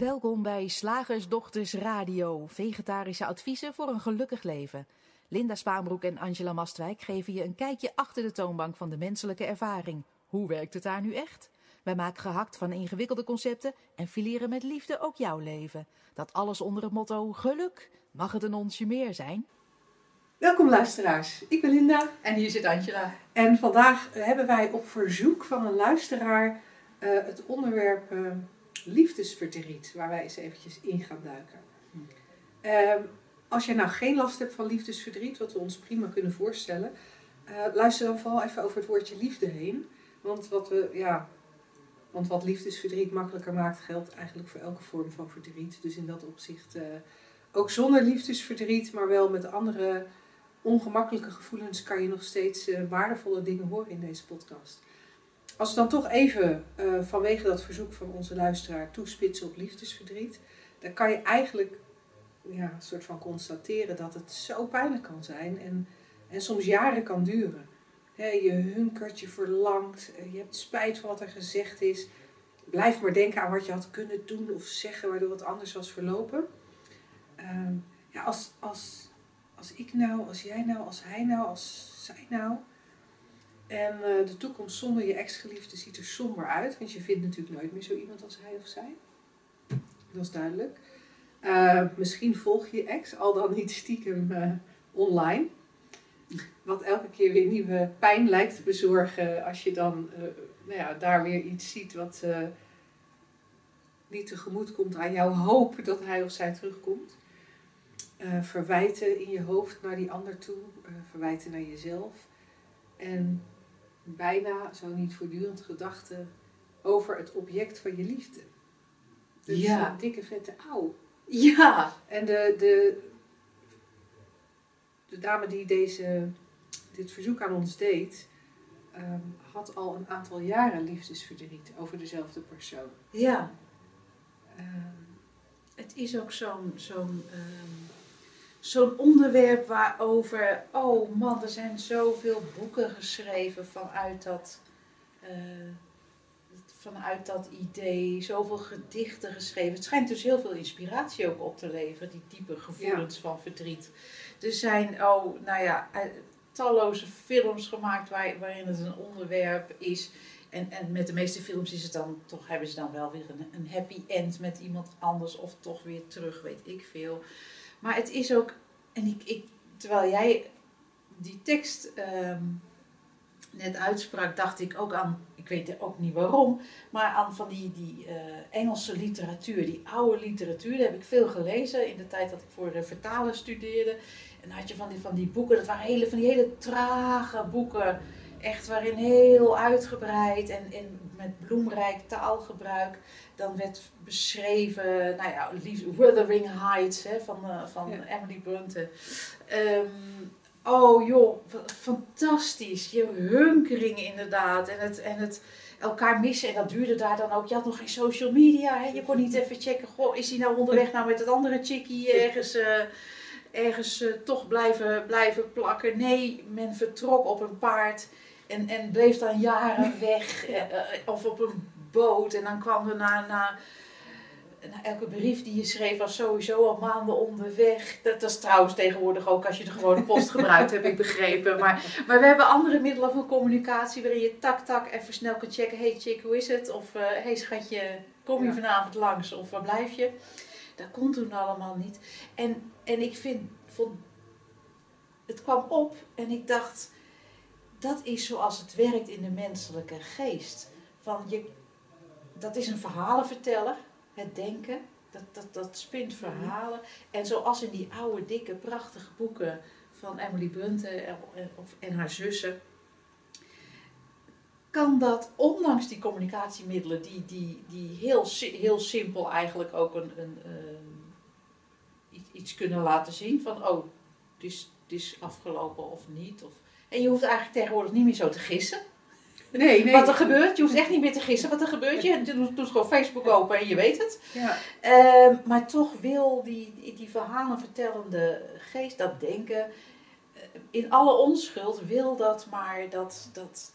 Welkom bij Slagersdochters Radio, vegetarische adviezen voor een gelukkig leven. Linda Spaanbroek en Angela Mastwijk geven je een kijkje achter de toonbank van de menselijke ervaring. Hoe werkt het daar nu echt? Wij maken gehakt van ingewikkelde concepten en fileren met liefde ook jouw leven. Dat alles onder het motto geluk. Mag het een onsje meer zijn? Welkom luisteraars, ik ben Linda En hier zit Angela. en vandaag hebben wij op verzoek van een luisteraar eh, het onderwerp eh, liefdesverdriet, waar wij eens eventjes in gaan duiken. Ehm, als je nou geen last hebt van liefdesverdriet, wat we ons prima kunnen voorstellen, eh, luister dan vooral even over het woordje liefde heen. Want wat, we, ja, want wat liefdesverdriet makkelijker maakt, geldt eigenlijk voor elke vorm van verdriet. Dus in dat opzicht eh, ook zonder liefdesverdriet, maar wel met andere ongemakkelijke gevoelens, kan je nog steeds eh, waardevolle dingen horen in deze podcast. Als we dan toch even eh, vanwege dat verzoek van onze luisteraar toespitsen op liefdesverdriet, dan kan je eigenlijk ja, een soort van constateren dat het zo pijnlijk kan zijn en, en soms jaren kan duren. Je hunkert, je verlangt, eh, je hebt spijt van wat er gezegd is. Blijf maar denken aan wat je had kunnen doen of zeggen waardoor het anders was verlopen. Ehm, ja, als, als, als ik nou, als jij nou, als hij nou, als zij nou. En eh, de toekomst zonder je ex-geliefde ziet er somber uit, want je vindt natuurlijk nooit meer zo iemand als hij of zij. Dat is duidelijk. Eh, misschien volg je ex, al dan niet stiekem eh, online. Wat elke keer weer nieuwe pijn lijkt te bezorgen als je dan nou ja, daar weer iets ziet wat niet tegemoet komt aan jouw hoop dat hij of zij terugkomt. Verwijten in je hoofd naar die ander toe, verwijten naar jezelf. En bijna, zo niet voortdurend, gedachten over het object van je liefde. Dus Ja. een dikke vette auw. Ja. En de, de, de dame die deze, dit verzoek aan ons deed, ehm, had al een aantal jaren liefdesverdriet over dezelfde persoon. Ja. Ehm, Het is ook zo'n zo'n ehm, zo'n onderwerp waarover, oh man, er zijn zoveel boeken geschreven vanuit dat, eh, vanuit dat idee, zoveel gedichten geschreven. Het schijnt dus heel veel inspiratie ook op te leveren, die diepe gevoelens van verdriet. Er zijn, oh, nou ja, eh, talloze films gemaakt waar, waarin het een onderwerp is. En, en met de meeste films is het dan toch, hebben ze dan wel weer een, een happy end met iemand anders of toch weer terug, weet ik veel. Maar het is ook, en ik, ik terwijl jij die tekst ehm, net uitsprak, dacht ik ook aan, ik weet ook niet waarom, maar aan van die, die eh, Engelse literatuur, die oude literatuur. Daar heb ik veel gelezen in de tijd dat ik voor uh, vertalen studeerde. En dan had je van die, van die boeken, dat waren hele, van die hele trage boeken. Echt waarin heel uitgebreid en, en met bloemrijk taalgebruik dan werd beschreven, nou ja, Wuthering Heights hè, van, eh, van Ja. Emily Bronte. Ehm, oh joh, fantastisch. Je hunkering inderdaad. En het, en het elkaar missen. En dat duurde daar dan ook. Je had nog geen social media. Hè? Je kon niet even checken. Goh, is hij nou onderweg nou met het andere chickie ergens, eh, ergens eh, toch blijven, blijven plakken? Nee, men vertrok op een paard. En, en bleef dan jaren weg. eh, eh, of op een boot. En dan kwam er na... na na elke brief die je schreef was sowieso al maanden onderweg. Dat, dat is trouwens tegenwoordig ook als je de gewone post gebruikt, heb ik begrepen. Maar, maar we hebben andere middelen van communicatie waarin je tak tak even snel kan checken. Hey chick, hoe is het? Of eh hey schatje, kom je vanavond langs? Of waar blijf je? Dat kon toen allemaal niet. En, en ik vind, vond, het kwam op en ik dacht, dat is zoals het werkt in de menselijke geest. Van je, dat is een verhalenverteller, het denken. Dat, dat, dat spint verhalen. En zoals in die oude, dikke, prachtige boeken van Emily Brunte en, haar zussen. Kan dat, ondanks die communicatiemiddelen, die, die, die heel, heel simpel eigenlijk ook een, een, iets, iets kunnen laten zien van, oh, het is, het is afgelopen of niet. Of, en je hoeft eigenlijk tegenwoordig niet meer zo te gissen. Nee, nee. Wat er gebeurt, je hoeft echt niet meer te gissen wat er gebeurt. Je doet, doet gewoon Facebook open en je weet het. Ja. Ehm, maar toch wil die, die, die verhalen vertellende geest, dat denken, eh, in alle onschuld wil dat maar dat, dat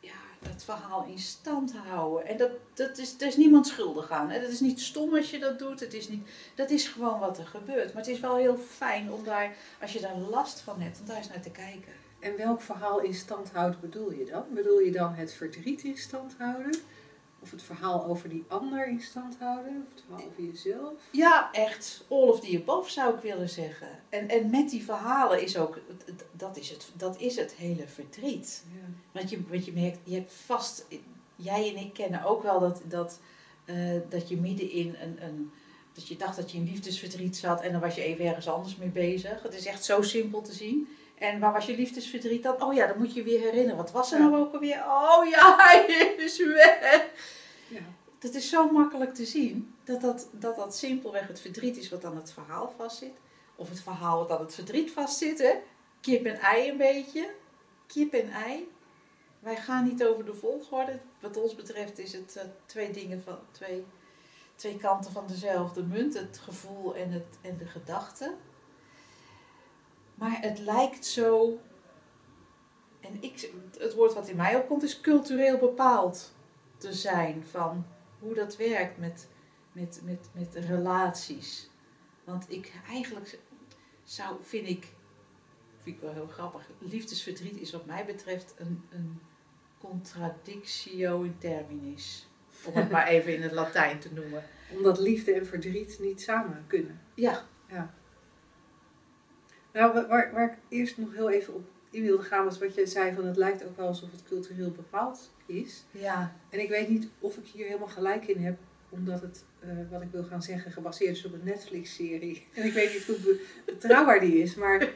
ja, het verhaal in stand houden. En dat, dat is, er is niemand schuldig aan. Hè? Dat is niet stom als je dat doet. Het is niet, dat is gewoon wat er gebeurt. Maar het is wel heel fijn om daar, als je daar last van hebt, om daar eens naar te kijken. En welk verhaal in stand houden bedoel je dan? Bedoel je dan het verdriet in stand houden? Of het verhaal over die ander in stand houden? Of het verhaal over jezelf? Ja, echt. All of the above zou ik willen zeggen. En, en met die verhalen is ook, dat is het, dat is het hele verdriet. Ja. Want je, want je merkt, je hebt vast, jij en ik kennen ook wel dat, dat, eh, dat je midden in een, een, dat je dacht dat je in liefdesverdriet zat en dan was je even ergens anders mee bezig. Het is echt zo simpel te zien. En waar was je liefdesverdriet dan? Oh ja, dan moet je weer herinneren. Wat was er nou ook alweer? Oh ja, hij is weg. Ja. Dat is zo makkelijk te zien. Dat dat, dat dat simpelweg het verdriet is wat aan het verhaal vastzit. Of het verhaal wat aan het verdriet vastzit. Hè? Kip en ei een beetje. Kip en ei. Wij gaan niet over de volgorde. Wat ons betreft is het eh, twee dingen van twee, twee kanten van dezelfde munt. Het gevoel en, het, en de gedachte. Maar het lijkt zo. En ik, het woord wat in mij opkomt is cultureel bepaald te zijn van hoe dat werkt met, met, met, met relaties. Want ik eigenlijk zou, vind ik, vind ik wel heel grappig, liefdesverdriet is wat mij betreft een, een contradictio in terminis. Om het maar even in het Latijn te noemen. Omdat liefde en verdriet niet samen kunnen. Ja, Nou, wa- waar, waar ik eerst nog heel even op in wilde gaan was wat jij zei van het lijkt ook wel alsof het cultureel bepaald is. ja, En ik weet niet of ik hier helemaal gelijk in heb, omdat het, eh, wat ik wil gaan zeggen, gebaseerd is op een Netflix-serie. En ik weet niet hoe be- betrouwbaar die is, maar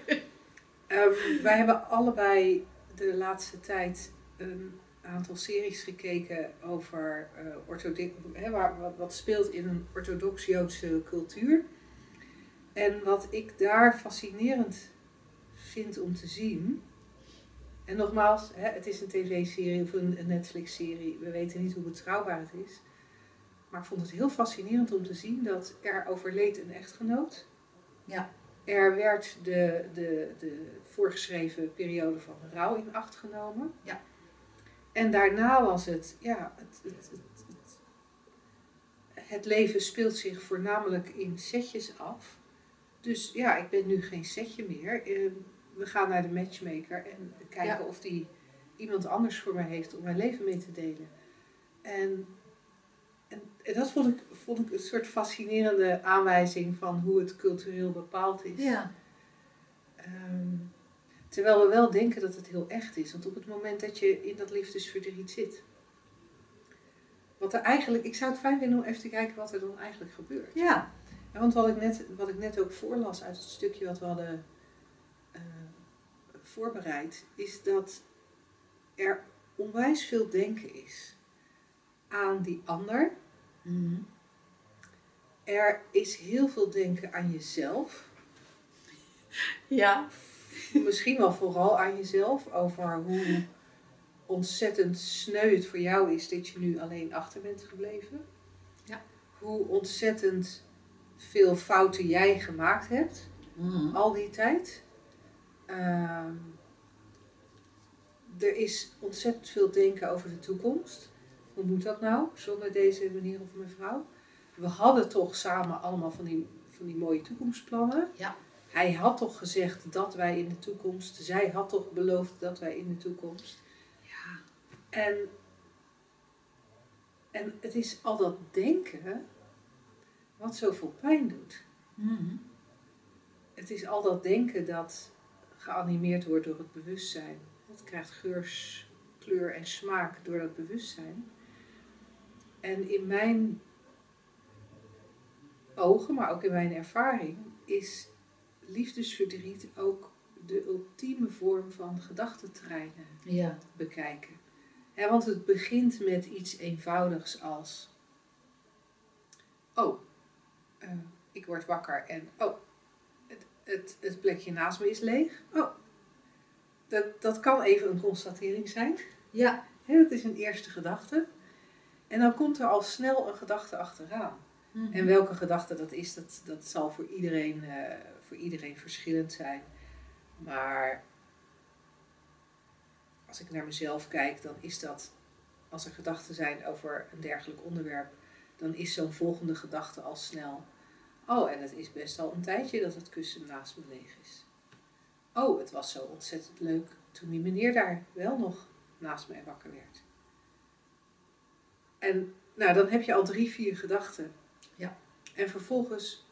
ehm, wij hebben allebei de laatste tijd een aantal series gekeken over eh orthodox, waar, wat, wat speelt in een orthodox-Joodse cultuur. En wat ik daar fascinerend vind om te zien. En nogmaals, hè, het is een tv-serie of een, Netflix-serie. We weten niet hoe betrouwbaar het is. Maar ik vond het heel fascinerend om te zien dat er overleed een echtgenoot. Ja. Er werd de, de, de voorgeschreven periode van rouw in acht genomen. Ja. En daarna was het, ja, het, het, het, het leven speelt zich voornamelijk in setjes af. Dus ja, ik ben nu geen setje meer. Eh, We gaan naar de matchmaker en kijken Ja. of die iemand anders voor mij heeft om mijn leven mee te delen. En, en, en dat vond ik, vond ik een soort fascinerende aanwijzing van hoe het cultureel bepaald is. ja, Ehm, terwijl we wel denken dat het heel echt is. Want op het moment dat je in dat liefdesverdriet zit. Wat er eigenlijk, ik zou het fijn vinden om even te kijken wat er dan eigenlijk gebeurt. ja, Ja, want wat ik, net, wat ik net ook voorlas uit het stukje wat we hadden eh, voorbereid, is dat er onwijs veel denken is aan die ander. Mhm. Er is heel veel denken aan jezelf. ja, Misschien wel vooral aan jezelf over hoe ontzettend sneu het voor jou is dat je nu alleen achter bent gebleven. Ja. Hoe ontzettend veel fouten jij gemaakt hebt. Mhm. al die tijd. Ehm, er is ontzettend veel denken over de toekomst. Hoe moet dat nou, zonder deze meneer of mevrouw? We hadden toch samen allemaal van die, van die mooie toekomstplannen. Ja. Hij had toch gezegd dat wij in de toekomst, zij had toch beloofd dat wij in de toekomst. ja, En, en het is al dat denken wat zoveel pijn doet. Mhm. Het is al dat denken dat geanimeerd wordt door het bewustzijn. Het krijgt geur, kleur en smaak door dat bewustzijn. En in mijn ogen, maar ook in mijn ervaring, is liefdesverdriet ook de ultieme vorm van gedachtentreinen ja, bekijken. Want het begint met iets eenvoudigs als: Oh, eh, ik word wakker en oh, het, het, het plekje naast me is leeg. Oh, dat, dat kan even een constatering zijn. ja, dat is een eerste gedachte. En dan komt er al snel een gedachte achteraan. Mhm. En welke gedachte dat is, dat, dat zal voor iedereen, eh, voor iedereen verschillend zijn. Maar als ik naar mezelf kijk, dan is dat als er gedachten zijn over een dergelijk onderwerp, dan is zo'n volgende gedachte al snel. Oh, en het is best al een tijdje dat het kussen naast me leeg is. Oh, het was zo ontzettend leuk toen die meneer daar wel nog naast mij wakker werd. En nou, dan heb je al drie, vier gedachten. Ja. En vervolgens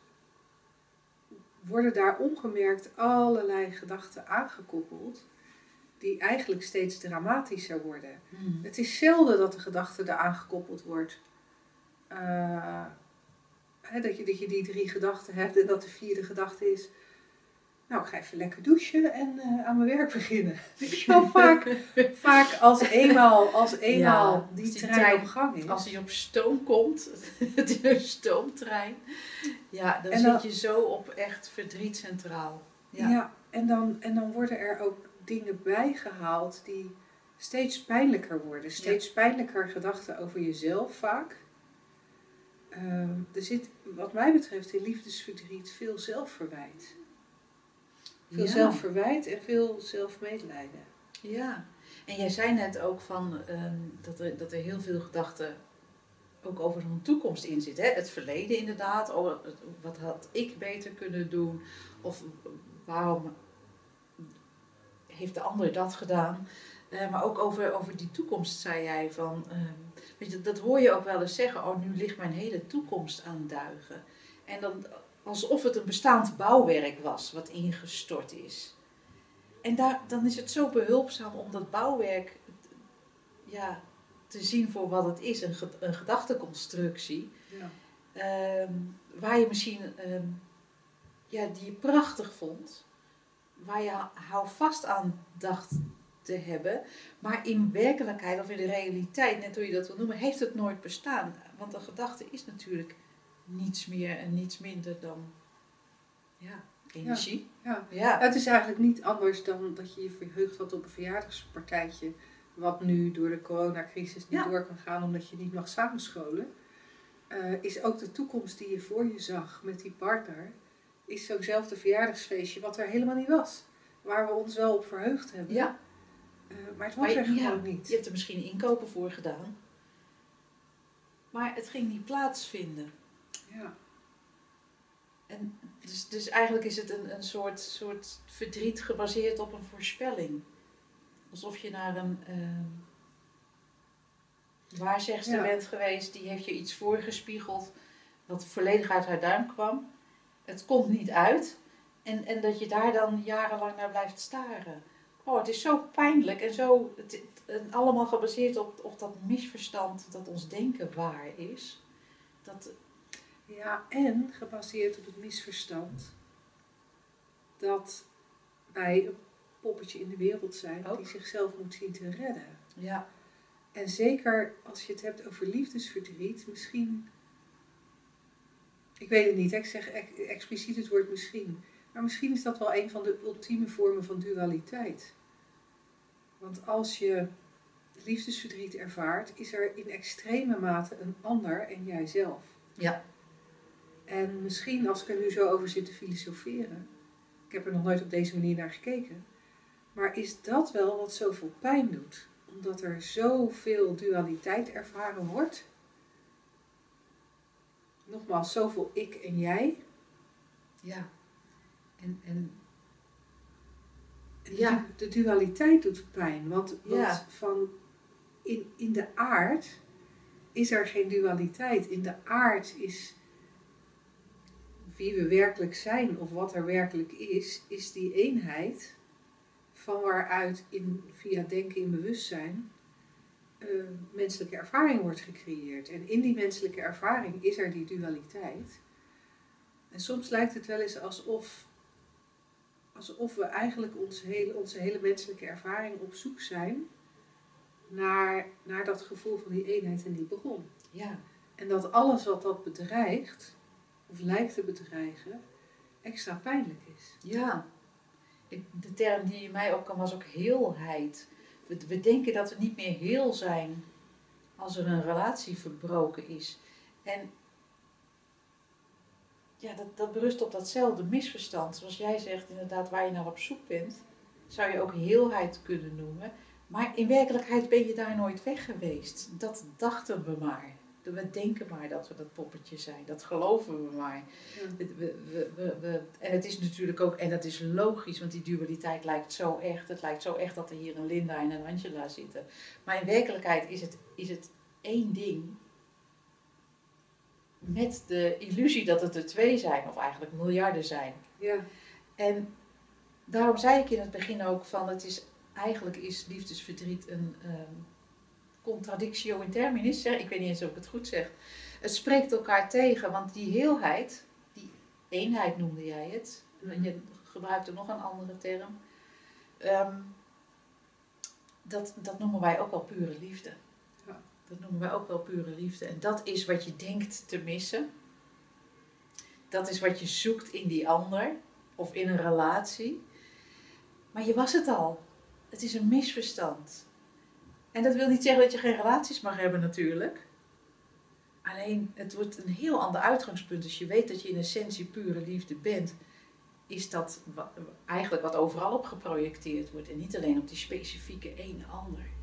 worden daar ongemerkt allerlei gedachten aangekoppeld, die eigenlijk steeds dramatischer worden. Hmm. Het is zelden dat de gedachte eraan gekoppeld wordt. eh, hè, dat, je, dat je die drie gedachten hebt en dat de vierde gedachte is. Nou, ik ga even lekker douchen en eh, aan mijn werk beginnen. Wel, vaak, vaak als eenmaal, als eenmaal Ja, die, als die trein trein- op gang is. Als hij op stoom komt, een stoomtrein, ja, dan zit je zo op echt verdriet centraal. Ja, Ja. en, dan, en dan worden er ook dingen bijgehaald die steeds pijnlijker worden. Steeds pijnlijker gedachten over jezelf vaak. Ehm, er zit, wat mij betreft, in liefdesverdriet veel zelfverwijt. Veel Ja. zelfverwijt en veel zelfmedelijden. Ja, en jij zei net ook van, ehm, dat, er, dat er heel veel gedachten ook over een toekomst in zitten. Hè? Het verleden inderdaad, wat had ik beter kunnen doen? Of waarom heeft de ander dat gedaan? Eh, maar ook over, over die toekomst zei jij van, ehm, weet je, dat hoor je ook wel eens zeggen, oh nu ligt mijn hele toekomst aan duigen. En dan alsof het een bestaand bouwwerk was wat ingestort is. En daar, dan is het zo behulpzaam om dat bouwwerk ja, te zien voor wat het is, een, ge- een gedachteconstructie. Ja. Ehm, waar je misschien, ehm, ja, die je prachtig vond, waar je houvast aan dacht te hebben, maar in werkelijkheid of in de realiteit, net hoe je dat wil noemen, heeft het nooit bestaan. Want een gedachte is natuurlijk niets meer en niets minder dan ja, energie. Ja. Ja. Het is eigenlijk niet anders dan dat je je verheugd had op een verjaardagspartijtje. Wat nu door de coronacrisis niet Ja. door kan gaan omdat je niet mag samenscholen. Eh, is ook de toekomst die je voor je zag met die partner. Is zo'nzelfde verjaardagsfeestje wat er helemaal niet was. Waar we ons wel op verheugd hebben. Ja. Eh, maar het was Maar er ja, niet. Je hebt er misschien inkopen voor gedaan. Maar het ging niet plaatsvinden. Ja. En dus, dus eigenlijk is het een, een soort, soort verdriet gebaseerd op een voorspelling. Alsof je naar een ehm waarzegster Ja. bent geweest, die heeft je iets voorgespiegeld wat volledig uit haar duim kwam. Het komt niet uit. En, en dat je daar dan jarenlang naar blijft staren. Oh, het is zo pijnlijk en zo. Het, het- en allemaal gebaseerd op, op dat misverstand dat ons denken waar is. Dat, ja, en gebaseerd op het misverstand dat wij een poppetje in de wereld zijn Ook. die zichzelf moet zien te redden. ja, En zeker als je het hebt over liefdesverdriet, misschien. Ik weet het niet, ik zeg ex- expliciet het woord misschien. Maar misschien is dat wel een van de ultieme vormen van dualiteit. Want als je liefdesverdriet ervaart, is er in extreme mate een ander en jijzelf. Ja. En misschien als ik er nu zo over zit te filosoferen, ik heb er nog nooit op deze manier naar gekeken, maar is dat wel wat zoveel pijn doet? Omdat er zoveel dualiteit ervaren wordt. Nogmaals, zoveel ik en jij. ja. En, en Ja. De dualiteit doet pijn, want, want Ja. van in, in de aard is er geen dualiteit. In de aard is wie we werkelijk zijn of wat er werkelijk is, is die eenheid van waaruit in, via denken in bewustzijn eh, menselijke ervaring wordt gecreëerd. En in die menselijke ervaring is er die dualiteit. En soms lijkt het wel eens alsof, alsof we eigenlijk onze hele, onze hele menselijke ervaring op zoek zijn naar, naar dat gevoel van die eenheid en die bron. ja, En dat alles wat dat bedreigt, of lijkt te bedreigen, extra pijnlijk is. ja. Ik- De term die mij opkwam was ook heelheid. We, we denken dat we niet meer heel zijn als er een relatie verbroken is. En ja, dat, dat berust op datzelfde misverstand. Zoals jij zegt, inderdaad, waar je naar op zoek bent, zou je ook heelheid kunnen noemen. Maar in werkelijkheid ben je daar nooit weg geweest. Dat dachten we maar. We denken maar dat we dat poppetje zijn. Dat geloven we maar. Ja. We, we, we, we- we- en het is natuurlijk ook, en dat is logisch, want die dualiteit lijkt zo echt. Het lijkt zo echt dat er hier een Linda en een Angela zitten. Maar in werkelijkheid is het, is het één ding. Met de illusie dat het er twee zijn, of eigenlijk miljarden zijn. Ja. En daarom zei ik in het begin ook van het is eigenlijk is liefdesverdriet een ehm, contradictio in terminis. Zeg. Ik weet niet eens of ik het goed zeg. Het spreekt elkaar tegen, want die heelheid, die eenheid noemde jij het. En je gebruikte nog een andere term. Ehm, dat, dat noemen wij ook wel pure liefde. Dat noemen wij ook wel pure liefde. En dat is wat je denkt te missen. Dat is wat je zoekt in die ander of in een relatie. Maar je was het al. Het is een misverstand. En dat wil niet zeggen dat je geen relaties mag hebben natuurlijk. Alleen het wordt een heel ander uitgangspunt. Als je weet dat je in essentie pure liefde bent, is dat eigenlijk wat overal op geprojecteerd wordt. En niet alleen op die specifieke ene ander.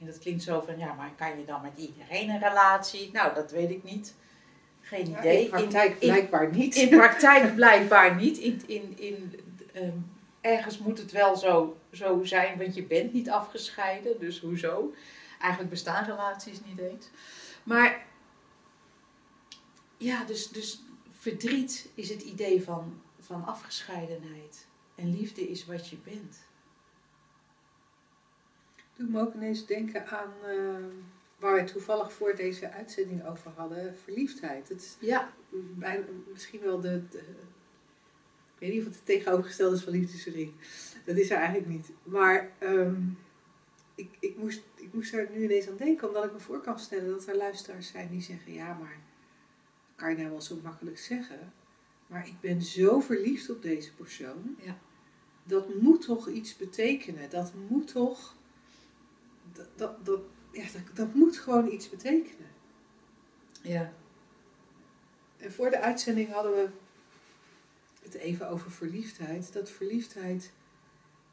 En dat klinkt zo van, ja, maar kan je dan met iedereen een relatie? Nou, dat weet ik niet. Geen Ja, idee. in praktijk in- blijkbaar niet. in praktijk blijkbaar niet. In, in, in, ehm, ergens moet het wel zo, zo zijn, want je bent niet afgescheiden. Dus hoezo? Eigenlijk bestaan relaties niet eens. Maar ja, dus, dus verdriet is het idee van, van afgescheidenheid. En liefde is wat je bent. Doe me ook ineens denken aan eh, waar we toevallig voor deze uitzending over hadden, verliefdheid. Het is Ja, bijna, misschien wel de, de- Ik weet niet of het het tegenovergestelde is van liefdesverdriet. Dat is er eigenlijk niet. Maar ehm, ik, ik, moest, ik moest er nu ineens aan denken, omdat ik me voor kan stellen dat er luisteraars zijn die zeggen: Ja, maar dat kan je nou wel zo makkelijk zeggen. Maar ik ben zo verliefd op deze persoon. Ja. Dat moet toch iets betekenen. Dat moet toch. Dat, dat, dat, ja, dat, dat moet gewoon iets betekenen. ja, En voor de uitzending hadden we het even over verliefdheid. Dat verliefdheid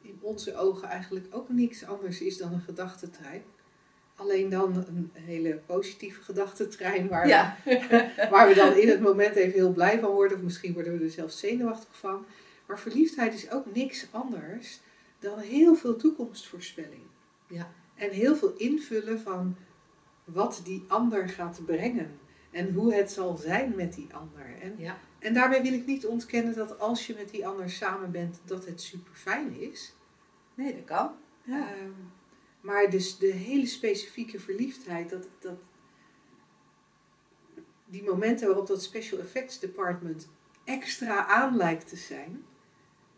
in onze ogen eigenlijk ook niks anders is dan een gedachtentrein. Alleen dan een hele positieve gedachtentrein waar, ja. we, waar we dan in het moment even heel blij van worden. Of misschien worden we er zelfs zenuwachtig van. Maar verliefdheid is ook niks anders dan heel veel toekomstvoorspelling. Ja. En heel veel invullen van wat die ander gaat brengen. En hoe het zal zijn met die ander. En ja. en daarmee wil ik niet ontkennen dat als je met die ander samen bent, dat het super fijn is. Nee, dat kan. Ja. Ehm, maar dus de hele specifieke verliefdheid, dat, dat, die momenten waarop dat special effects department extra aan lijkt te zijn,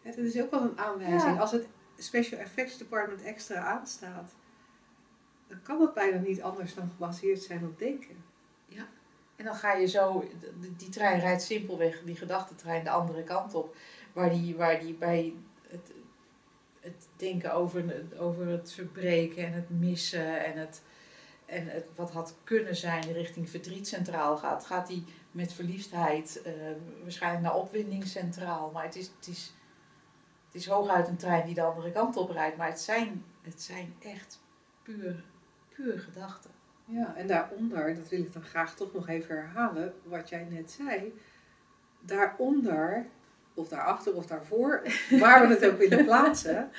hè, dat is ook wel een aanwijzing. Ja. Als het special effects department extra aanstaat, dan kan dat bijna niet anders dan gebaseerd zijn op denken. En dan ga je zo, die, trein rijdt simpelweg, die gedachtentrein, de andere kant op. Waar die, waar die bij het, het denken over, het- over het verbreken en het missen en, het, en het, wat had kunnen zijn richting verdriet centraal gaat, gaat die met verliefdheid eh, waarschijnlijk naar opwinding centraal. Maar het is, het, is, het is hooguit een trein die de andere kant op rijdt. Maar het zijn, het zijn echt puur, puur gedachten. Ja, en daaronder, dat wil ik dan graag toch nog even herhalen, wat jij net zei. Daaronder, of daarachter of daarvoor, waar we het ook willen plaatsen,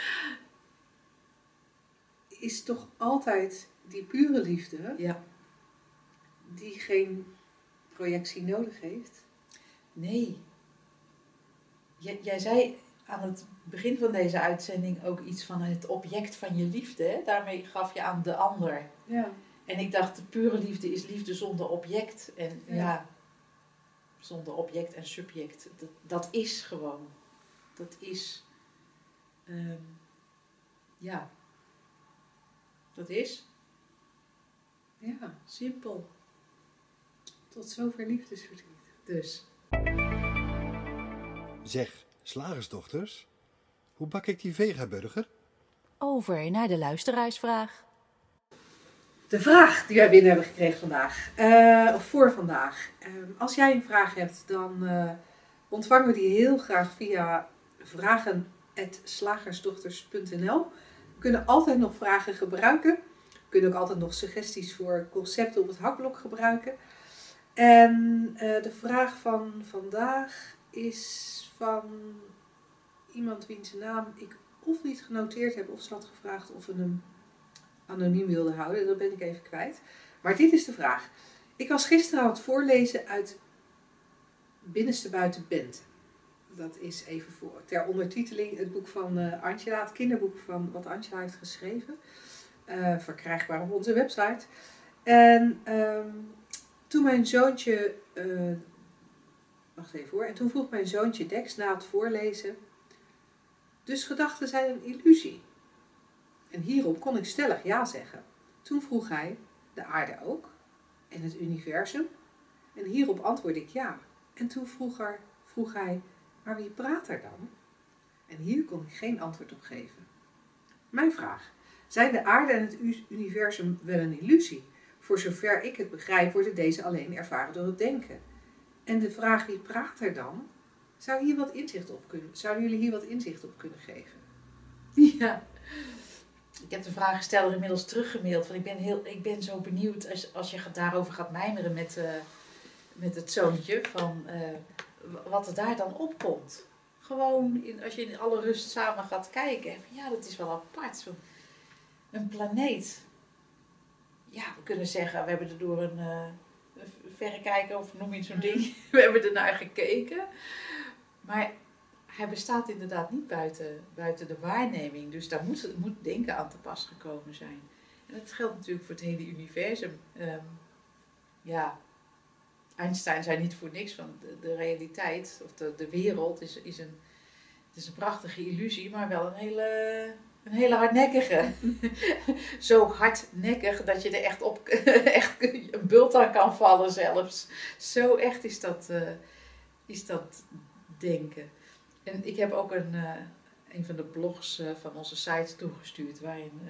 is toch altijd die pure liefde, Ja. die geen projectie nodig heeft. Nee. Jij zei aan het begin van deze uitzending ook iets van het object van je liefde. Hè? Daarmee gaf je aan de ander. Ja. En ik dacht, de pure liefde is liefde zonder object. En ja, Ja. zonder object en subject. Dat, dat is gewoon. Dat is. ehm, ja. Dat is Ja, simpel. tot zover liefdesverdriet. Dus. Zeg, slagersdochters, hoe bak ik die vegaburger? Over naar de luisteraarsvraag. De vraag die wij binnen hebben gekregen vandaag, eh, of voor vandaag. Eh, als jij een vraag hebt, dan eh, ontvangen we die heel graag via vragen.slagersdochters.nl. We kunnen altijd nog vragen gebruiken. We kunnen ook altijd nog suggesties voor concepten op het hakblok gebruiken. En eh, de vraag van vandaag is van iemand wiens naam ik of niet genoteerd heb, of ze had gevraagd of we hem anoniem wilden houden. Dat ben ik even kwijt. Maar dit is de vraag. Ik was gisteren aan het voorlezen uit Binnenste Buiten Bente. Dat is even voor, ter ondertiteling het boek van uh, Angela, het kinderboek van wat Angela heeft geschreven. Uh, verkrijgbaar op onze website. En um, toen mijn zoontje, uh, even en toen vroeg mijn zoontje Dex na het voorlezen, dus gedachten zijn een illusie. En hierop kon ik stellig ja zeggen. Toen vroeg hij, de aarde ook? En het universum? En hierop antwoordde ik ja. En toen vroeg, er, vroeg hij, maar wie praat er dan? En hier kon ik geen antwoord op geven. Mijn vraag, zijn de aarde en het universum wel een illusie? Voor zover ik het begrijp, worden deze alleen ervaren door het denken. En de vraag wie praat er dan, zou hier wat inzicht op kunnen, zouden jullie hier wat inzicht op kunnen geven? Ja, ik heb de vragensteller inmiddels teruggemaild. Want ik ben, heel, ik ben zo benieuwd als, als je daarover gaat mijmeren met, uh, met het zoontje. Van uh, wat er daar dan opkomt. Gewoon in, als je in alle rust samen gaat kijken. Ja, dat is wel apart. Zo, een planeet. Ja, we kunnen zeggen, we hebben er door een, een verrekijker of noem je zo'n ding. We hebben er naar gekeken. Maar hij bestaat inderdaad niet buiten, buiten de waarneming. Dus daar moet, moet denken aan te pas gekomen zijn. En dat geldt natuurlijk voor het hele universum. Um, ja, Einstein zei niet voor niks van de, de realiteit, of de, de wereld, is, is, een, het is een prachtige illusie, maar wel een hele, een hele hardnekkige. Zo hardnekkig dat je er echt op echt een bult aan kan vallen zelfs. Zo echt is dat, uh, is dat denken. En ik heb ook een, uh, een van de blogs uh, van onze site toegestuurd, waarin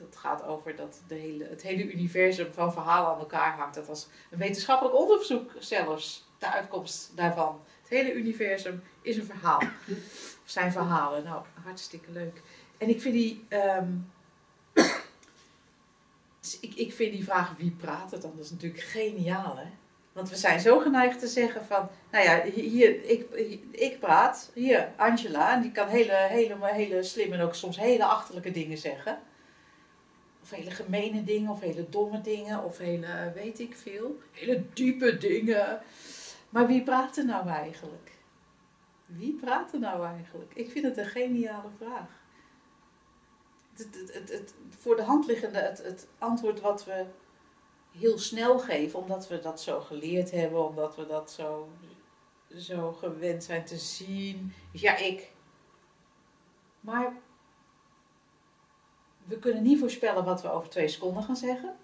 dat gaat over dat de hele, het hele universum van verhalen aan elkaar hangt. Dat was een wetenschappelijk onderzoek zelfs, de uitkomst daarvan. Het hele universum is een verhaal. Zijn verhalen. Nou, hartstikke leuk. En ik vind die. Um, dus ik, ik vind die vraag wie praat het dan, dat is natuurlijk geniaal hè. Want we zijn zo geneigd te zeggen van, nou ja, hier, ik, ik praat, hier, Angela, en die kan hele, hele, hele slimme en ook soms hele achterlijke dingen zeggen. Of hele gemene dingen, of hele domme dingen, of hele, weet ik veel, hele diepe dingen. Maar wie praat er nou eigenlijk? Wie praat er nou eigenlijk? Ik vind het een geniale vraag. Het, het, het, voor de hand liggende, het, het antwoord wat we heel snel geven, omdat we dat zo geleerd hebben, omdat we dat zo, zo gewend zijn te zien. Ja, ik. Maar we kunnen niet voorspellen wat we over twee seconden gaan zeggen.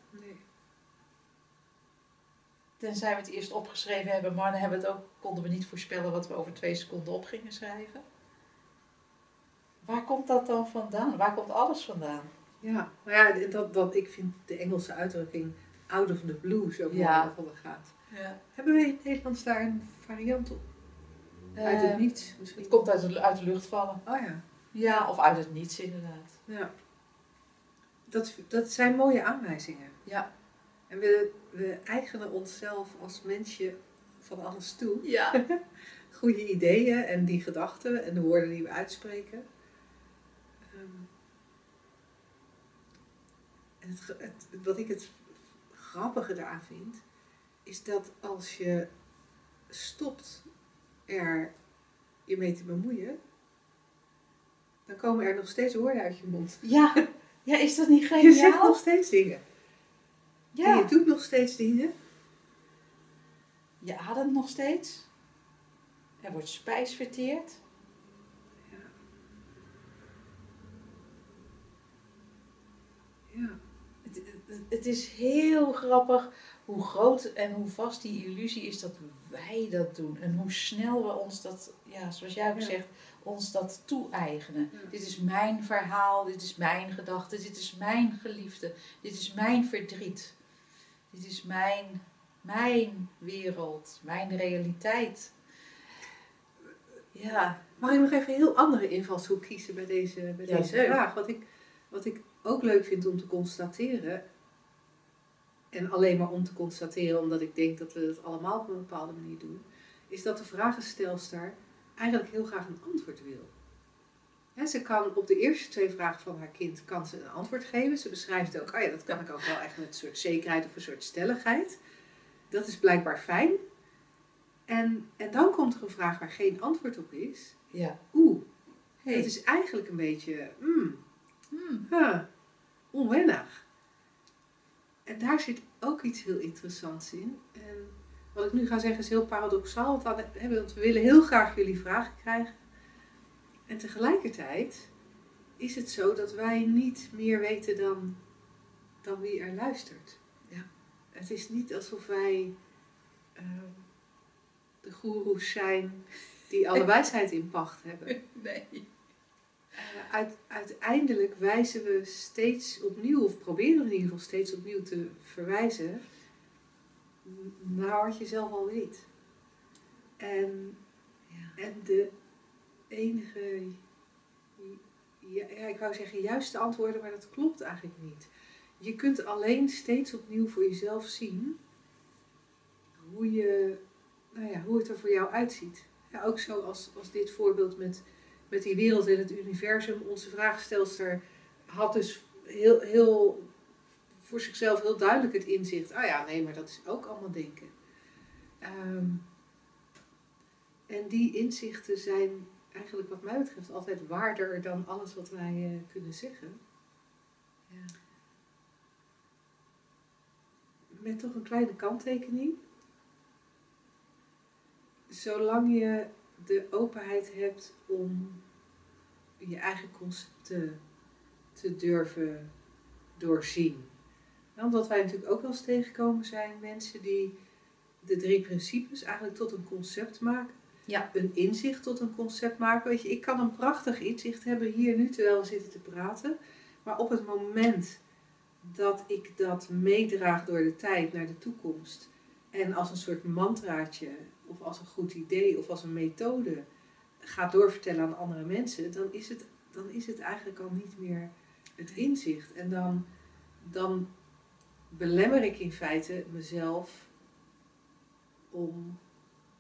Tenzij we het eerst opgeschreven hebben, maar dan hebben we het ook, konden we niet voorspellen wat we over twee seconden op gingen schrijven. Waar komt dat dan vandaan? Waar komt alles vandaan? Ja, ja, dat, dat, ik vind de Engelse uitdrukking out of the blue zo mooi Ja. gaat. Ja. Hebben wij in het Nederlands daar een variant op? Uit het Eh, niets misschien? Het komt uit de, uit de lucht vallen. Oh ja. Ja, of uit het niets inderdaad. ja. Dat, dat zijn mooie aanwijzingen. Ja. En we, we eigenen onszelf als mensje van alles toe. Ja. Goede ideeën en die gedachten en de woorden die we uitspreken. Ehm, en het, het, wat ik het grappige daaraan vind, is dat als je stopt er je mee te bemoeien, dan komen er nog steeds woorden uit je mond. Ja. Ja, is dat niet Je zegt geniaal? nog steeds dingen. En Ja. je doet nog steeds dingen. Je ademt nog steeds. Er wordt spijs verteerd. Ja. Het, het, het is heel grappig hoe groot en hoe vast die illusie is dat wij dat doen. En hoe snel we ons dat, ja, zoals jij ook Ja. zegt, ons dat toe-eigenen. Ja. Dit is mijn verhaal, dit is mijn gedachte, dit is mijn geliefde, dit is mijn verdriet. Dit is mijn, mijn wereld, mijn realiteit. Ja, Mag ik nog even een heel andere invalshoek kiezen bij deze, bij Ja, deze vraag? Wat ik, wat ik ook leuk vind om te constateren, en alleen maar om te constateren omdat ik denk dat we het allemaal op een bepaalde manier doen, is dat de vragenstelster eigenlijk heel graag een antwoord wil. Ze kan op de eerste twee vragen van haar kind kan ze een antwoord geven. Ze beschrijft ook, oh ja, dat kan ik ook wel echt met een soort zekerheid of een soort stelligheid. Dat is blijkbaar fijn. En, en dan komt er een vraag waar geen antwoord op is. ja. Oeh, Hey. het is eigenlijk een beetje mm, Hmm. huh, onwennig. En daar zit ook iets heel interessants in. En wat ik nu ga zeggen is heel paradoxaal, want we willen heel graag jullie vragen krijgen. En tegelijkertijd is het zo dat wij niet meer weten dan, dan wie er luistert. Ja. Het is niet alsof wij ehm, de goeroes zijn die alle wijsheid in pacht hebben. Nee. Eh, uit- uiteindelijk wijzen we steeds opnieuw, of proberen we in ieder geval steeds opnieuw te verwijzen naar wat je zelf al weet. En, Ja. en de enige, ja, ik wou zeggen juiste antwoorden, maar dat klopt eigenlijk niet. Je kunt alleen steeds opnieuw voor jezelf zien hoe, je, nou ja, hoe het er voor jou uitziet. Ja, ook zo als, als dit voorbeeld met met die wereld en het universum. Onze vraagstelster had dus heel, heel voor zichzelf heel duidelijk het inzicht. Ah ja, nee, maar dat is ook allemaal denken. Ehm, en die inzichten zijn eigenlijk wat mij betreft altijd waarder dan alles wat wij eh, kunnen zeggen. Ja. Met toch een kleine kanttekening. Zolang je de openheid hebt om je eigen concepten te durven doorzien. Want wat wij natuurlijk ook wel eens tegenkomen zijn mensen die de drie principes eigenlijk tot een concept maken. Ja. Een inzicht tot een concept maken. Weet je, ik kan een prachtig inzicht hebben hier nu terwijl we zitten te praten. Maar op het moment dat ik dat meedraag door de tijd naar de toekomst. En als een soort mantraatje of als een goed idee of als een methode gaat doorvertellen aan andere mensen, dan is het, dan is het eigenlijk al niet meer het inzicht. En dan, dan belemmer ik in feite mezelf om,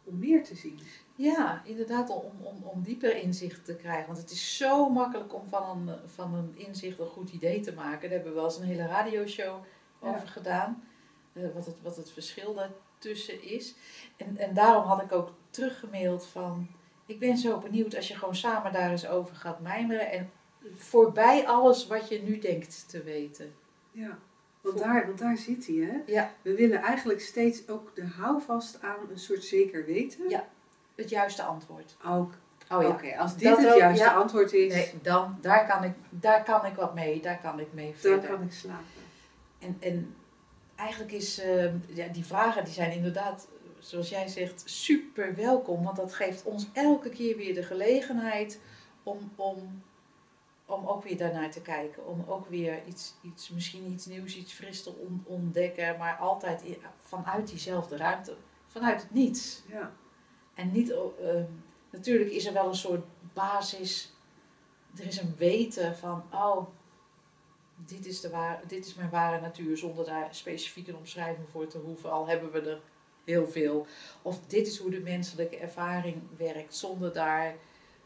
om meer te zien. Ja, inderdaad, om, om, om dieper inzicht te krijgen. Want het is zo makkelijk om van een, van een inzicht een goed idee te maken. Daar hebben we wel eens een hele radioshow Ja. over gedaan. eh, wat, het, wat het verschil daartussen is. En, en daarom had ik ook teruggemaild van... Ik ben zo benieuwd als je gewoon samen daar eens over gaat mijmeren. En voorbij alles wat je nu denkt te weten. Ja, want daar, want daar zit hij, hè? Ja. We willen eigenlijk steeds ook de houvast aan een soort zeker weten. Ja. Het juiste antwoord. Ook, Oh ja. Oké, als dit Dat het ook, juiste ja. antwoord is, Nee, dan, daar, kan ik, daar kan ik wat mee. Daar kan ik mee verder. kan ik slapen. En, en eigenlijk is eh, ja, die vragen die zijn inderdaad, zoals jij zegt, super welkom. Want dat geeft ons elke keer weer de gelegenheid om, om, om ook weer daarnaar te kijken. Om ook weer iets, iets misschien iets nieuws, iets fris te on- ontdekken. Maar altijd vanuit diezelfde ruimte. Vanuit het niets. Ja. En niet, eh, natuurlijk is er wel een soort basis. Er is een weten van, oh, dit is, de ware, dit is mijn ware natuur, zonder daar specifiek een omschrijving voor te hoeven. Al hebben we er heel veel. Of dit is hoe de menselijke ervaring werkt, zonder, daar,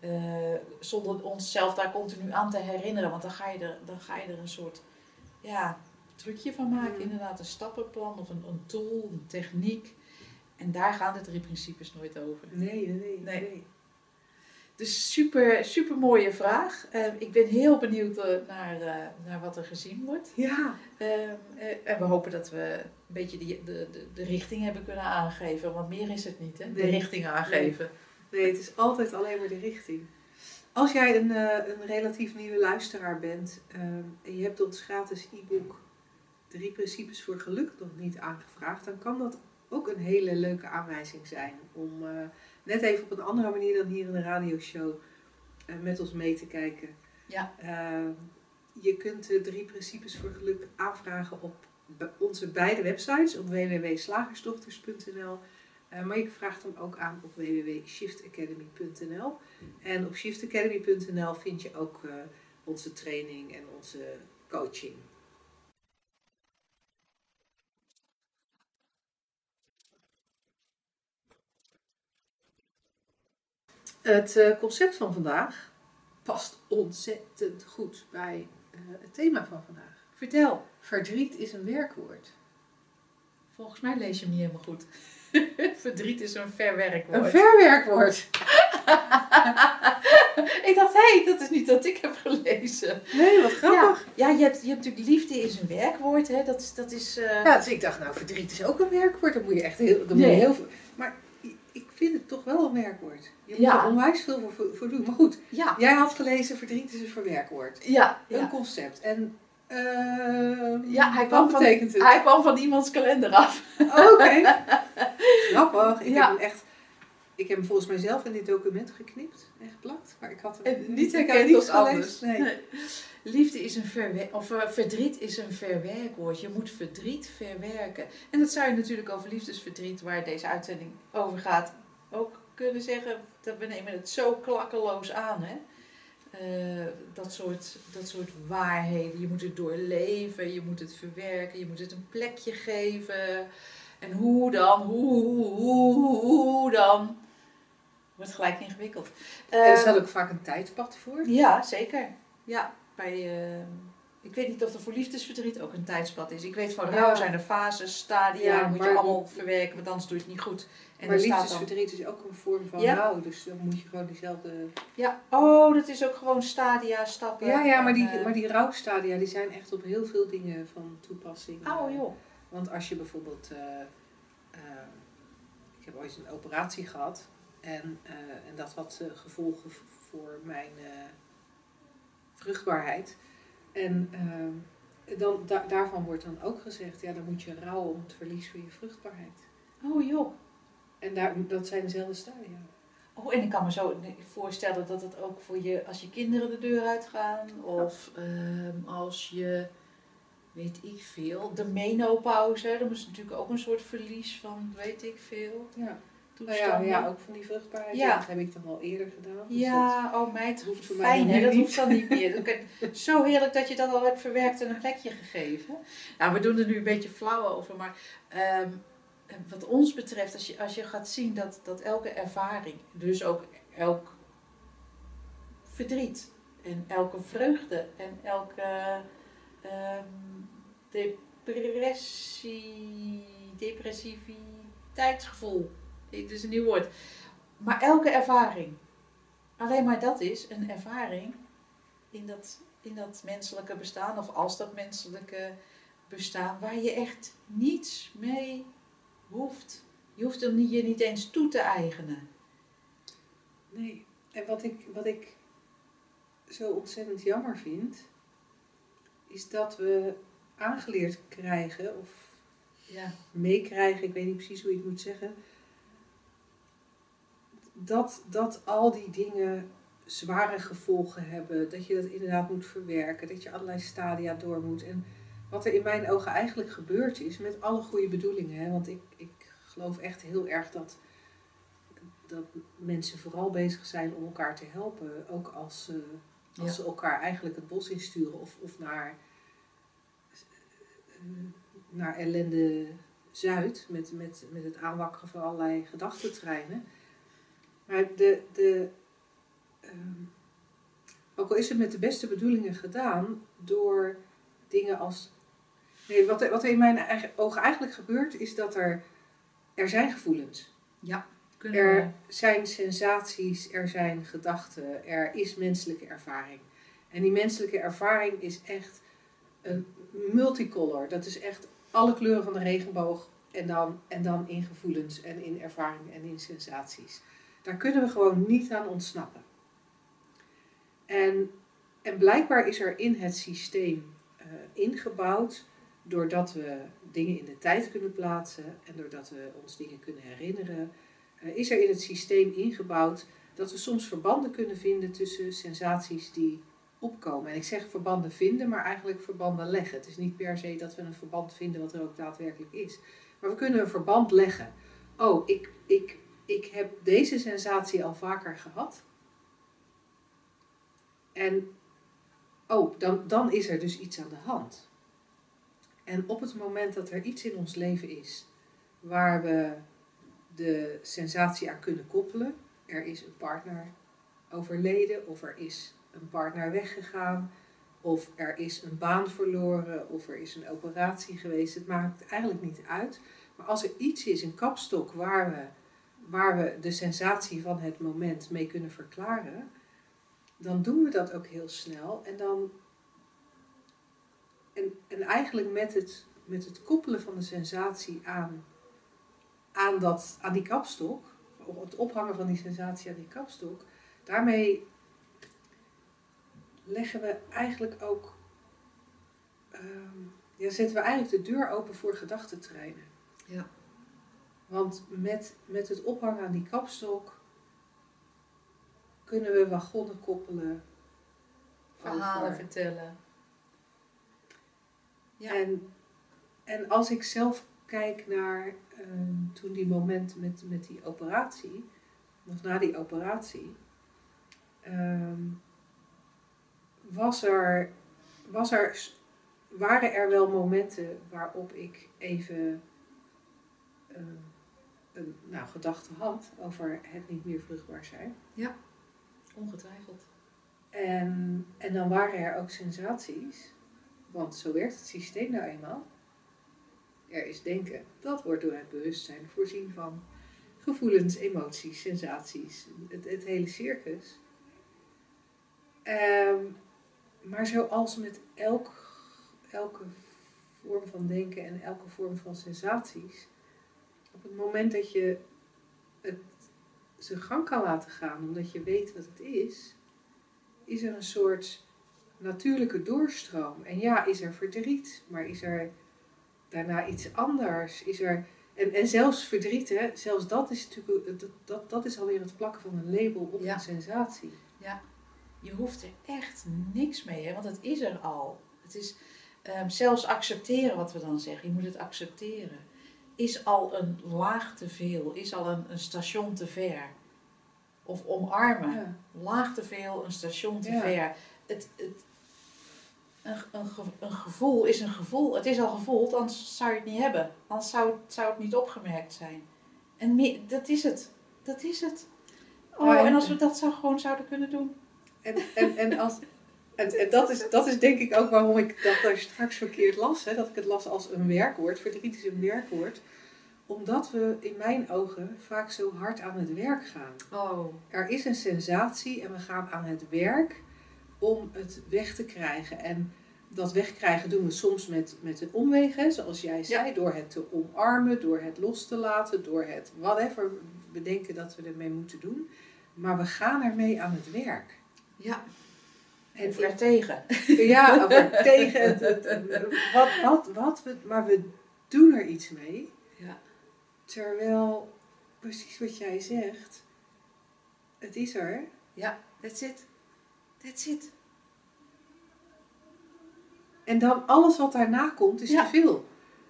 eh, zonder onszelf daar continu aan te herinneren. Want dan ga je er, dan ga je er een soort ja, trucje van maken, inderdaad, een stappenplan of een, een tool, een techniek. En daar gaan de drie principes nooit over. Nee, nee, nee. Nee. Dus super, super mooie vraag. Eh, ik ben heel benieuwd eh, naar, eh, naar wat er gezien wordt. Ja, Eh, eh, en we hopen dat we een beetje die, de, de, de richting hebben kunnen aangeven. Want meer is het niet, hè? De Nee. richting aangeven. nee, het is altijd alleen maar de richting. Als jij een, een relatief nieuwe luisteraar bent ehm, en je hebt ons gratis e-book Drie Principes voor Geluk nog niet aangevraagd, dan kan dat ook een hele leuke aanwijzing zijn om eh, net even op een andere manier dan hier in de radioshow eh, met ons mee te kijken. Ja. Ehm, je kunt de Drie Principes voor Geluk aanvragen op onze beide websites, op www.slagersdochters.nl Eh, maar je vraagt hem ook aan op www.shiftacademy.nl. En op shiftacademy.nl vind je ook onze training en onze coaching. Het eh, concept van vandaag past ontzettend goed bij eh, het thema van vandaag. Vertel. Verdriet is een werkwoord. Volgens mij lees je hem niet helemaal goed. Verdriet is een verwerkwoord. Een verwerkwoord. ik dacht, hé, hey, dat is niet wat ik heb gelezen. Nee, wat grappig. ja je, hebt, je hebt natuurlijk liefde is een werkwoord, hè? Dat, is- dat is. eh, Ja, dus ik dacht, nou, verdriet is ook een werkwoord. Dan moet je echt heel, dan moet je heel veel. Maar vind het toch wel een werkwoord. Je moet Ja. er onwijs veel voor, voor, voor doen. Maar goed, ja, jij had gelezen, verdriet is een verwerkwoord. ja, Een ja. concept. En ehm, Ja, hij kwam, van, het? hij kwam van iemands kalender af. Oké. Grappig. Ik heb hem echt. Ik heb hem volgens mij zelf in dit document geknipt en geplakt. Maar ik had hem En niet herkend als anders. Nee. Nee. Liefde is een verwerk, of eh, verdriet is een verwerkwoord. Je moet verdriet verwerken. En dat zou je natuurlijk over liefdesverdriet, waar deze uitzending over gaat, ook kunnen zeggen. Dat we nemen het zo klakkeloos aan, hè? Eh, dat, soort, dat soort waarheden. Je moet het doorleven, je moet het verwerken, je moet het een plekje geven. En hoe dan? Hoe, hoe, hoe, hoe dan? Wordt gelijk ingewikkeld. Er Eh, staat ook vaak een tijdpad voor. ja, zeker. Ja, bij, eh, ik weet niet of er voor liefdesverdriet ook een tijdspad is. Ik weet van Ja. rouw zijn er fases, stadia, Ja, moet je allemaal verwerken, want anders doe je het niet goed. En maar er liefdesverdriet is ook een vorm van Ja. rouw. Dus dan moet je gewoon diezelfde... ja, oh, dat is ook gewoon stadia, stappen. Ja, ja maar, die, eh, maar die rouwstadia die zijn echt op heel veel dingen van toepassing. Oh joh. Want als je bijvoorbeeld... eh, eh, ik heb ooit een operatie gehad. En, eh, en dat had eh, gevolgen voor mijn eh, vruchtbaarheid. En eh, dan, da- daarvan wordt dan ook gezegd... Ja, dan moet je rouwen om het verlies van je vruchtbaarheid. Oh joh. En daar, dat zijn dezelfde stadia. Oh, en ik kan me zo voorstellen dat het ook voor je, als je kinderen de deur uitgaan, of ehm, als je, weet ik veel, de menopauze, dat is natuurlijk ook een soort verlies van, weet ik veel, Ja. Nou ja, ja, ook van die vruchtbaarheid. Ja. Dat heb ik dan al eerder gedaan. Dus Ja, oh meid, hoeft voor fijn hè, dat hoeft dan niet meer. Zo heerlijk dat je dat al hebt verwerkt en een plekje gegeven. Nou, we doen er nu een beetje flauw over, maar ehm, wat ons betreft, als je, als je gaat zien dat, dat elke ervaring, dus ook elk verdriet en elke vreugde en elke ehm, depressie, depressiviteitsgevoel, dit is een nieuw woord, maar elke ervaring, alleen maar dat is een ervaring in dat, in dat menselijke bestaan, of als dat menselijke bestaan, waar je echt niets mee hoeft. Je hoeft hem je niet eens toe te eigenen. Nee. En wat ik, wat ik zo ontzettend jammer vind, is dat we aangeleerd krijgen, of Ja. meekrijgen, ik weet niet precies hoe je het moet zeggen, dat, dat al die dingen zware gevolgen hebben, dat je dat inderdaad moet verwerken, dat je allerlei stadia door moet. En wat er in mijn ogen eigenlijk gebeurd is, met alle goede bedoelingen, hè, want ik, ik geloof echt heel erg dat, dat mensen vooral bezig zijn om elkaar te helpen, ook als, ze als Ja. ze elkaar eigenlijk het bos insturen of, of naar, eh, naar ellende Zuid met, met, met het aanwakkeren van allerlei gedachtentreinen. Maar de, de, ehm, ook al is het met de beste bedoelingen gedaan, door dingen als. Nee, wat, wat in mijn eigen ogen eigenlijk gebeurt, is dat er. Er zijn gevoelens. Kunnen Er zijn sensaties, er zijn gedachten, er is menselijke ervaring. En die menselijke ervaring is echt een multicolor. Dat is echt alle kleuren van de regenboog en dan, en dan in gevoelens en in ervaringen en in sensaties. Daar kunnen we gewoon niet aan ontsnappen. En, en blijkbaar is er in het systeem eh, ingebouwd, doordat we dingen in de tijd kunnen plaatsen en doordat we ons dingen kunnen herinneren, eh, is er in het systeem ingebouwd dat we soms verbanden kunnen vinden tussen sensaties die opkomen. En ik zeg verbanden vinden, maar eigenlijk verbanden leggen. Het is niet per se dat we een verband vinden wat er ook daadwerkelijk is. Maar we kunnen een verband leggen. oh, ik, ik, ik heb deze sensatie al vaker gehad. En oh, dan, dan is er dus iets aan de hand. En op het moment dat er iets in ons leven is waar we de sensatie aan kunnen koppelen, er is een partner overleden of er is een partner weggegaan of er is een baan verloren of er is een operatie geweest, het maakt eigenlijk niet uit. Maar als er iets is, een kapstok waar we, waar we de sensatie van het moment mee kunnen verklaren, dan doen we dat ook heel snel. En dan. En, en eigenlijk met het, met het koppelen van de sensatie aan, aan, dat, aan die kapstok, het ophangen van die sensatie aan die kapstok, daarmee leggen we eigenlijk ook. ehm, ja, zetten we eigenlijk de deur open voor gedachtentreinen. Ja. Want met, met het ophangen aan die kapstok kunnen we wagonnen koppelen. Verhalen over- vertellen. Ja. En, en als ik zelf kijk naar ehm, toen die moment met, met die operatie, of na die operatie, ehm, was er, was er, waren er wel momenten waarop ik even ehm, een nou, gedachte had over het niet meer vruchtbaar zijn. Ongetwijfeld. En, en dan waren er ook sensaties, want zo werkt het systeem nou eenmaal. Er is denken, dat wordt door het bewustzijn voorzien van gevoelens, emoties, sensaties, het, het hele circus. Ehm, maar zoals met elk, elke vorm van denken en elke vorm van sensaties, op het moment dat je het zijn gang kan laten gaan, omdat je weet wat het is, is er een soort natuurlijke doorstroom. En ja, is er verdriet, maar is er daarna iets anders? Is er, en, en zelfs verdriet, hè, zelfs dat is natuurlijk dat, dat, dat is alweer het plakken van een label op Ja. een sensatie. Je hoeft er echt niks mee, hè, want het is er al. Het is ehm, zelfs accepteren wat we dan zeggen. Je moet het accepteren. Is al een laag te veel, is al een, een station te ver. Of omarmen. Ja. Laag te veel, een station te Ja. ver. Het, het, een, een, een gevoel is een gevoel. Het is al gevoeld, anders zou je het niet hebben. Anders zou, het- zou het niet opgemerkt zijn. En meer, dat is het. Dat is het. Oh, Ja, en- en als we dat zo gewoon zouden kunnen doen. En, en, en, als, en, en dat, is, dat is denk ik ook waarom ik dat daar straks verkeerd las. Hè? Dat ik het las als een werkwoord. Verdriet is een werkwoord. Omdat we in mijn ogen vaak zo hard aan het werk gaan. Oh. Er is een sensatie en we gaan aan het werk om het weg te krijgen. En dat wegkrijgen doen we soms met, met een omweg, hè, zoals jij zei. Door het te omarmen, door het los te laten, door het whatever bedenken dat we ermee moeten doen. Maar we gaan ermee aan het werk. Ja, En of tegen. ja, of tegen het, het- wat, wat, wat we, maar we doen er iets mee. Ja. Terwijl, precies wat jij zegt, het is er. Ja, that's it. That's it. En dan alles wat daarna komt is Ja. te veel.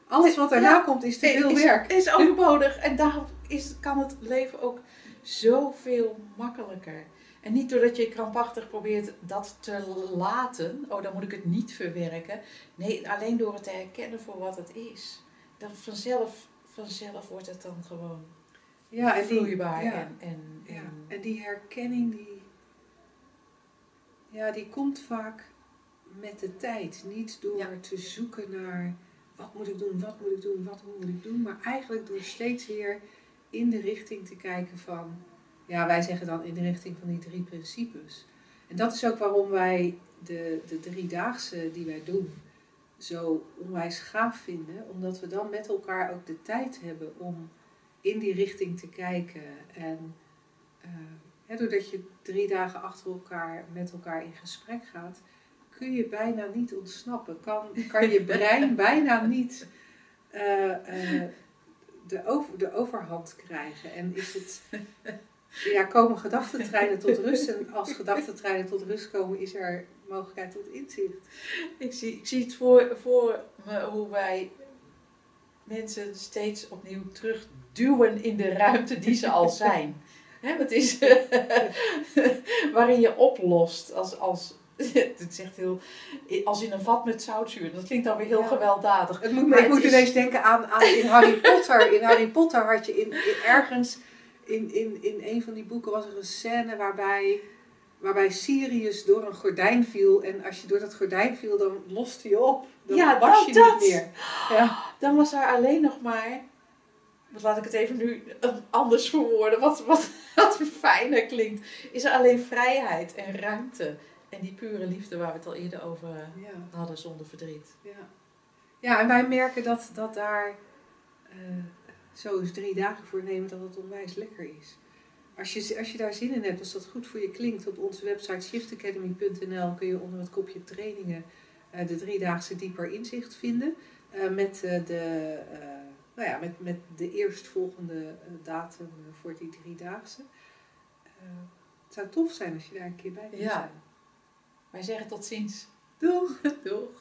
Alles wat daarna Ja. komt is te veel is, werk. is overbodig. En daarom is, kan het leven ook zoveel makkelijker. En niet doordat je krampachtig probeert dat te laten. Oh, dan moet ik het niet verwerken. Nee, alleen door het te herkennen voor wat het is. Dan vanzelf, vanzelf wordt het dan gewoon Ja, en die, vloeibaar. ja, En, en, ja. en- en die herkenning, die, ja, die komt vaak met de tijd. Niet door Ja. te zoeken naar wat moet ik doen, wat moet ik doen, wat moet ik doen. Maar eigenlijk door steeds weer in de richting te kijken van, ja, wij zeggen dan in de richting van die drie principes. En dat is ook waarom wij de, de driedaagse die wij doen zo onwijs gaaf vinden. Omdat we dan met elkaar ook de tijd hebben om in die richting te kijken. En eh, doordat je drie dagen achter elkaar met elkaar in gesprek gaat, kun je bijna niet ontsnappen. Kan, kan je brein bijna niet eh, eh, de, over, de overhand krijgen. En is het, ja, komen gedachtentreinen tot rust. En als gedachtentreinen tot rust komen, is er mogelijkheid tot inzicht. Ik zie, ik zie het voor, voor me hoe wij mensen steeds opnieuw terugduwen in de ruimte die ze al zijn. Hè, het is waarin je oplost als, als het zegt heel, als in een vat met zoutzuur. Dat klinkt dan weer heel Ja. gewelddadig. Het moet, Maar ik moet is- ineens denken aan, aan in Harry Potter. In Harry Potter had je in, in- ergens in, in, in een van die boeken was er een scène waarbij, waarbij Sirius door een gordijn viel. En als je door dat gordijn viel, dan loste je op. Dan Ja, was dat- je dat. niet meer. Ja. Dan was er alleen nog maar. Wat laat ik het even nu anders verwoorden, wat, wat, wat fijner klinkt. Is er alleen vrijheid en ruimte. En die pure liefde waar we het al eerder over Ja. hadden zonder verdriet. Ja. ja, en wij merken dat, dat daar eh, zo eens drie dagen voor nemen dat het onwijs lekker is. Als je, als je daar zin in hebt, als dat goed voor je klinkt, op onze website shiftacademy.nl kun je onder het kopje trainingen eh, de driedaagse dieper inzicht vinden. eh, met, de, nou ja, met, met de eerstvolgende eh, datum eh, voor die driedaagse. Eh, het zou tof zijn als je daar een keer bij wil Ja. zijn. Wij zeggen tot ziens. Doeg! Doeg.